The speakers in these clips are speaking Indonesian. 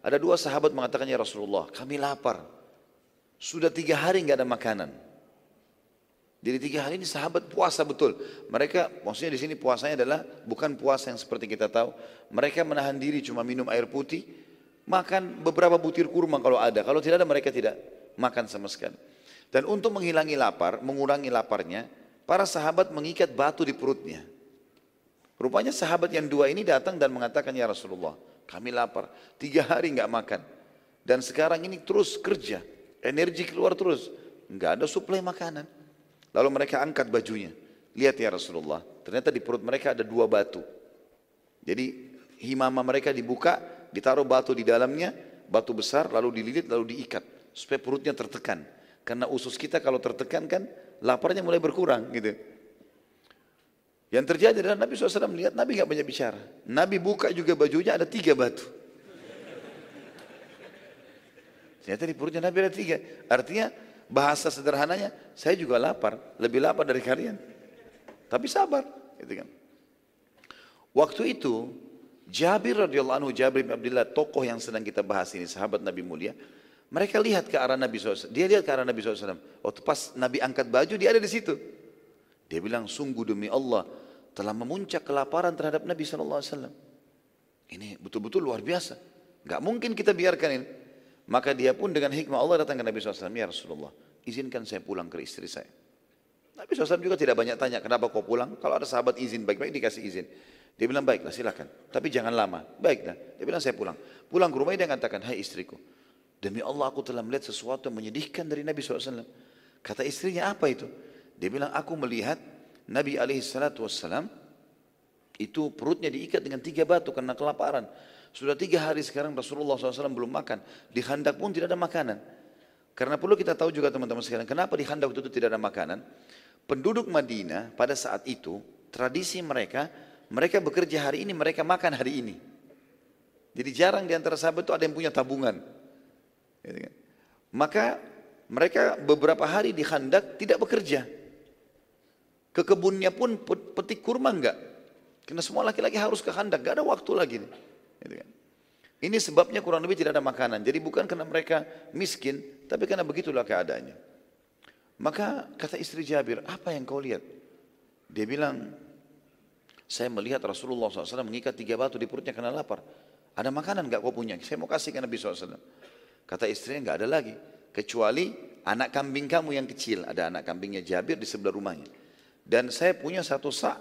Ada dua sahabat mengatakan, ya Rasulullah, kami lapar. Sudah tiga hari nggak ada makanan. Jadi tiga hari ini sahabat puasa betul. Mereka, maksudnya di sini puasanya adalah bukan puasa yang seperti kita tahu. Mereka menahan diri cuma minum air putih, makan beberapa butir kurma kalau ada. Kalau tidak ada mereka tidak makan sama sekali. Dan untuk menghilangi lapar, mengurangi laparnya, para sahabat mengikat batu di perutnya. Rupanya sahabat yang dua ini datang dan mengatakan, Ya Rasulullah, kami lapar. Tiga hari nggak makan. Dan sekarang ini terus kerja. Energi keluar terus. Nggak ada suplai makanan. Lalu mereka angkat bajunya. Lihat ya Rasulullah, ternyata di perut mereka ada dua batu. Jadi himama mereka dibuka, ditaruh batu di dalamnya, batu besar, lalu dililit, lalu diikat. Supaya perutnya tertekan. Karena usus kita kalau tertekan kan, laparnya mulai berkurang gitu. Yang terjadi adalah Nabi SAW melihat Nabi nggak banyak bicara. Nabi buka juga bajunya ada tiga batu. Ternyata di perutnya Nabi ada tiga. Artinya bahasa sederhananya, saya juga lapar, lebih lapar dari kalian. Tapi sabar, gitu kan. Waktu itu Jabir radhiyallahu anhu, Jabir bin Abdullah, tokoh yang sedang kita bahas ini, sahabat Nabi mulia, mereka lihat ke arah Nabi SAW. Dia lihat ke arah Nabi SAW. Waktu pas Nabi angkat baju, dia ada di situ. Dia bilang, sungguh demi Allah, telah memuncak kelaparan terhadap Nabi SAW. Ini betul-betul luar biasa. Gak mungkin kita biarkan ini. Maka dia pun dengan hikmah Allah datang ke Nabi SAW. Ya Rasulullah, izinkan saya pulang ke istri saya. Nabi SAW juga tidak banyak tanya, kenapa kau pulang? Kalau ada sahabat izin, baik-baik dikasih izin. Dia bilang, baiklah silakan. Tapi jangan lama. Baiklah. Dia bilang, saya pulang. Pulang ke rumah dia katakan, hai istriku. Demi Allah aku telah melihat sesuatu yang menyedihkan dari Nabi SAW. Kata istrinya, apa itu? Dia bilang, aku melihat Nabi SAW itu perutnya diikat dengan tiga batu karena kelaparan. Sudah tiga hari sekarang Rasulullah SAW belum makan. Di handak pun tidak ada makanan. Karena perlu kita tahu juga teman-teman sekalian, kenapa di handak itu tidak ada makanan? Penduduk Madinah pada saat itu, tradisi mereka, mereka bekerja hari ini, mereka makan hari ini. Jadi jarang di antara sahabat itu ada yang punya tabungan. Gitu kan? Maka mereka beberapa hari di handak tidak bekerja. Ke kebunnya pun petik kurma enggak. Karena semua laki-laki harus ke handak, enggak ada waktu lagi. Nih. Gitu kan. Ini sebabnya kurang lebih tidak ada makanan. Jadi bukan karena mereka miskin, tapi karena begitulah keadaannya. Maka kata istri Jabir, apa yang kau lihat? Dia bilang, saya melihat Rasulullah SAW mengikat tiga batu di perutnya karena lapar. Ada makanan nggak kau punya? Saya mau kasih ke Nabi SAW. Kata istrinya nggak ada lagi. Kecuali anak kambing kamu yang kecil. Ada anak kambingnya Jabir di sebelah rumahnya. Dan saya punya satu sak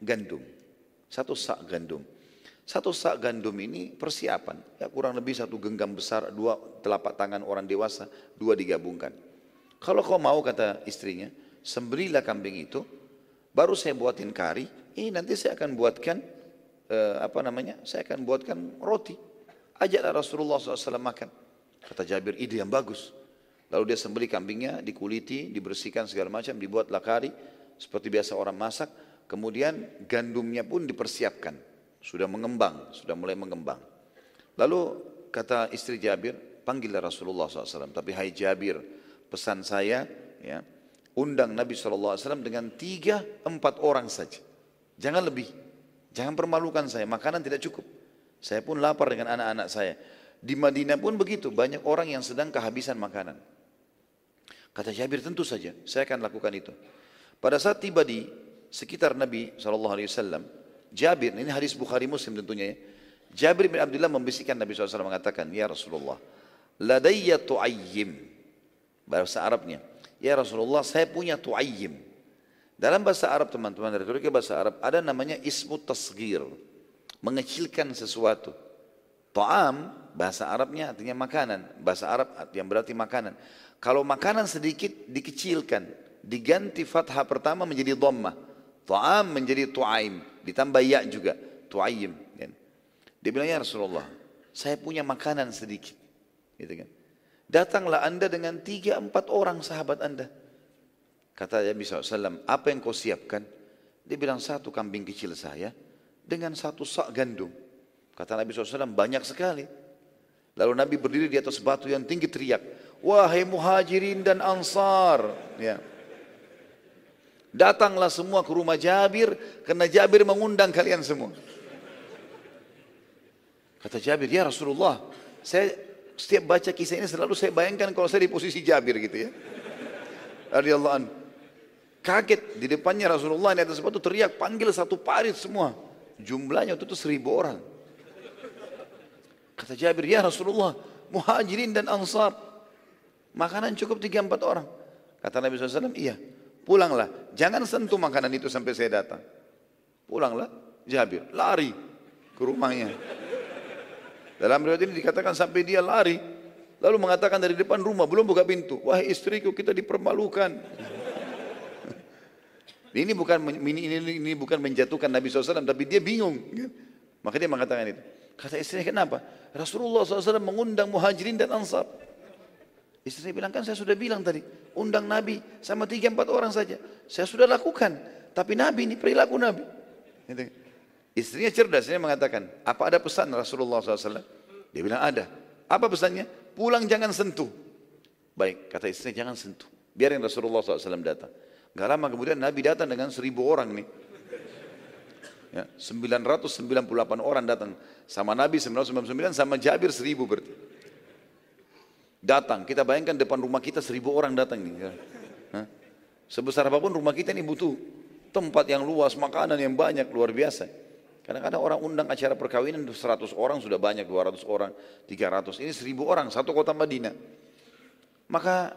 gandum. Satu sak gandum. Satu sak gandum ini persiapan, ya kurang lebih satu genggam besar, dua telapak tangan orang dewasa, dua digabungkan. Kalau kau mau kata istrinya, sembelilah kambing itu, baru saya buatin kari, ini nanti saya akan buatkan eh, apa namanya? Saya akan buatkan roti. Ajaklah Rasulullah SAW makan. Kata Jabir, ide yang bagus. Lalu dia sembeli kambingnya, dikuliti, dibersihkan segala macam, dibuatlah kari seperti biasa orang masak. Kemudian gandumnya pun dipersiapkan sudah mengembang, sudah mulai mengembang. Lalu kata istri Jabir, panggillah Rasulullah SAW. Tapi hai Jabir, pesan saya, ya, undang Nabi SAW dengan tiga, empat orang saja. Jangan lebih. Jangan permalukan saya, makanan tidak cukup. Saya pun lapar dengan anak-anak saya. Di Madinah pun begitu, banyak orang yang sedang kehabisan makanan. Kata Jabir, tentu saja, saya akan lakukan itu. Pada saat tiba di sekitar Nabi SAW, Jabir, ini hadis Bukhari Muslim tentunya ya. Jabir bin Abdullah membisikkan Nabi SAW mengatakan, Ya Rasulullah, ladayya tu'ayyim. Bahasa Arabnya, Ya Rasulullah, saya punya tu'ayyim. Dalam bahasa Arab teman-teman, dari ke bahasa Arab, ada namanya ismu tasgir. Mengecilkan sesuatu. To'am, bahasa Arabnya artinya makanan. Bahasa Arab yang berarti makanan. Kalau makanan sedikit dikecilkan, diganti fathah pertama menjadi dhammah. To'am menjadi tu'aim. Ditambah ya juga. Tu'aim. Kan. Dia bilang, ya Rasulullah, saya punya makanan sedikit. Gitu kan. Datanglah anda dengan tiga empat orang sahabat anda. Kata Nabi SAW, apa yang kau siapkan? Dia bilang, satu kambing kecil saya dengan satu sak gandum. Kata Nabi SAW, banyak sekali. Lalu Nabi berdiri di atas batu yang tinggi teriak, Wahai muhajirin dan ansar. Ya. Datanglah semua ke rumah Jabir karena Jabir mengundang kalian semua. Kata Jabir, ya Rasulullah, Saya setiap baca kisah ini selalu saya bayangkan kalau saya di posisi Jabir gitu ya. Radiyallahu. Kaget di depannya Rasulullah di atas sepatu teriak panggil satu parit semua. Jumlahnya itu tuh seribu orang. Kata Jabir, ya Rasulullah, muhajirin dan ansar. Makanan cukup tiga empat orang. Kata Nabi SAW, iya. Pulanglah, jangan sentuh makanan itu sampai saya datang. Pulanglah, Jabir, lari ke rumahnya. Dalam riwayat ini dikatakan sampai dia lari, lalu mengatakan dari depan rumah belum buka pintu, wahai istriku kita dipermalukan. Ini bukan ini, ini, ini bukan menjatuhkan Nabi SAW, tapi dia bingung. Maka dia mengatakan itu. Kata istrinya kenapa? Rasulullah SAW mengundang muhajirin dan ansar. Istri bilang kan saya sudah bilang tadi, undang Nabi sama tiga empat orang saja. Saya sudah lakukan, tapi Nabi ini perilaku Nabi. Gitu. Istrinya cerdas, dia mengatakan, apa ada pesan Rasulullah SAW? Dia bilang ada. Apa pesannya? Pulang jangan sentuh. Baik, kata istrinya jangan sentuh. Biarin Rasulullah SAW datang. Gak lama kemudian Nabi datang dengan seribu orang nih. Ya, 998 orang datang. Sama Nabi 999 sama Jabir seribu berarti. Datang, kita bayangkan depan rumah kita seribu orang datang nih. Ya. Sebesar apa pun rumah kita ini butuh tempat yang luas, makanan yang banyak, luar biasa. Kadang-kadang orang undang acara perkawinan 100 orang sudah banyak, 200 orang, 300. Ini 1000 orang, satu kota Madinah. Maka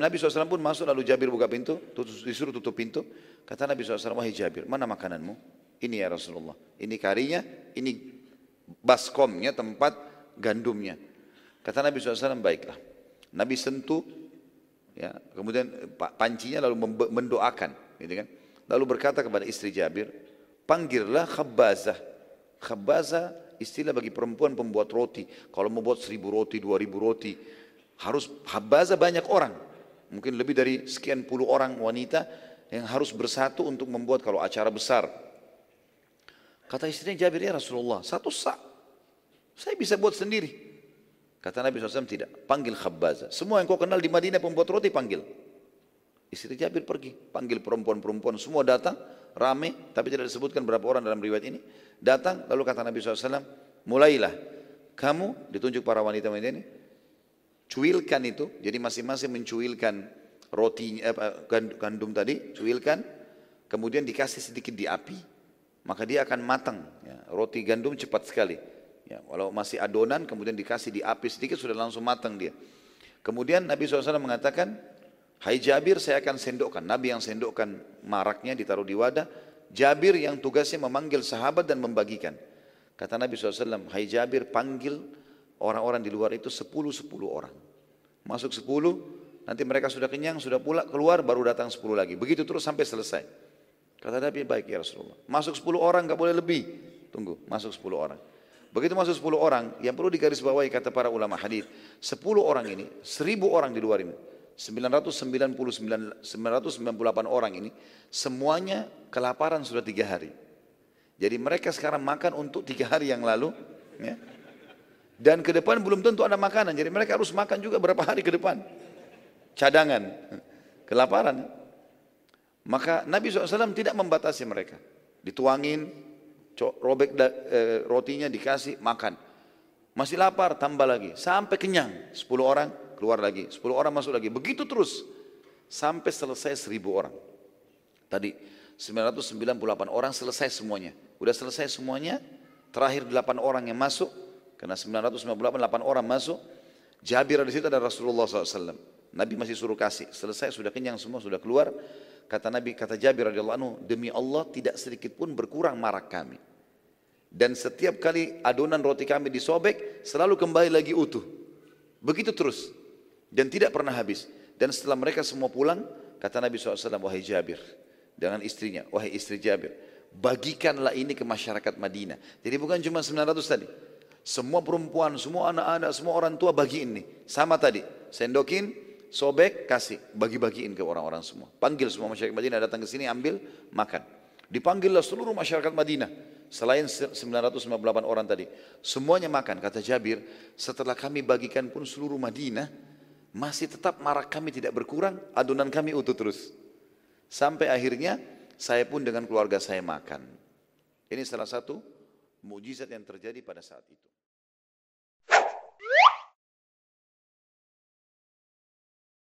Nabi SAW pun masuk lalu Jabir buka pintu, disuruh tutup pintu. Kata Nabi SAW, wahai Jabir, mana makananmu? Ini ya Rasulullah. Ini karinya, ini baskomnya, tempat gandumnya. Kata Nabi SAW, baiklah. Nabi sentuh, ya, kemudian pancinya lalu mendoakan. Gitu kan? Lalu berkata kepada istri Jabir, panggillah khabbazah. Khabbazah istilah bagi perempuan pembuat roti. Kalau membuat seribu roti, dua ribu roti, harus habaza banyak orang. Mungkin lebih dari sekian puluh orang wanita yang harus bersatu untuk membuat kalau acara besar. Kata istrinya Jabir, ya Rasulullah, satu sak. Saya bisa buat sendiri. Kata Nabi SAW, tidak. Panggil khabbaza. Semua yang kau kenal di Madinah pembuat roti, panggil. Istri Jabir pergi. Panggil perempuan-perempuan. Semua datang, rame. Tapi tidak disebutkan berapa orang dalam riwayat ini. Datang, lalu kata Nabi SAW, mulailah. Kamu, ditunjuk para wanita-wanita ini, cuilkan itu, jadi masing-masing mencuilkan roti eh, gandum tadi, cuilkan, kemudian dikasih sedikit di api, maka dia akan matang. Ya. Roti gandum cepat sekali. Ya, walau masih adonan, kemudian dikasih di api sedikit sudah langsung matang dia. Kemudian Nabi SAW mengatakan, Hai Jabir saya akan sendokkan. Nabi yang sendokkan maraknya ditaruh di wadah. Jabir yang tugasnya memanggil sahabat dan membagikan. Kata Nabi SAW, Hai Jabir panggil orang-orang di luar itu sepuluh sepuluh orang. Masuk sepuluh, nanti mereka sudah kenyang, sudah pula keluar, baru datang sepuluh lagi. Begitu terus sampai selesai. Kata Nabi, baik ya Rasulullah. Masuk sepuluh orang, gak boleh lebih. Tunggu, masuk sepuluh orang. Begitu masuk sepuluh orang, yang perlu digarisbawahi kata para ulama hadis, sepuluh orang ini, seribu orang di luar ini, 999, 998 orang ini, semuanya kelaparan sudah tiga hari. Jadi mereka sekarang makan untuk tiga hari yang lalu, ya, dan ke depan belum tentu ada makanan. Jadi mereka harus makan juga berapa hari ke depan. Cadangan. Kelaparan. Maka Nabi SAW tidak membatasi mereka. Dituangin, robek e, rotinya dikasih, makan. Masih lapar, tambah lagi. Sampai kenyang. 10 orang keluar lagi. 10 orang masuk lagi. Begitu terus. Sampai selesai 1000 orang. Tadi 998 orang selesai semuanya. Udah selesai semuanya. Terakhir 8 orang yang masuk. Karena 998 orang masuk, Jabir di situ ada Rasulullah SAW. Nabi masih suruh kasih. Selesai sudah kenyang semua sudah keluar. Kata Nabi kata Jabir radhiyallahu anhu, demi Allah tidak sedikit pun berkurang marak kami. Dan setiap kali adonan roti kami disobek, selalu kembali lagi utuh. Begitu terus. Dan tidak pernah habis. Dan setelah mereka semua pulang, kata Nabi SAW, wahai Jabir. Dengan istrinya, wahai istri Jabir. Bagikanlah ini ke masyarakat Madinah. Jadi bukan cuma 900 tadi. Semua perempuan, semua anak-anak, semua orang tua bagi ini. Sama tadi, sendokin, sobek, kasih, bagi-bagiin ke orang-orang semua. Panggil semua masyarakat Madinah datang ke sini, ambil, makan. Dipanggillah seluruh masyarakat Madinah. Selain 998 orang tadi. Semuanya makan. Kata Jabir, setelah kami bagikan pun seluruh Madinah, masih tetap marak kami tidak berkurang, adonan kami utuh terus. Sampai akhirnya, saya pun dengan keluarga saya makan. Ini salah satu mujizat yang terjadi pada saat itu.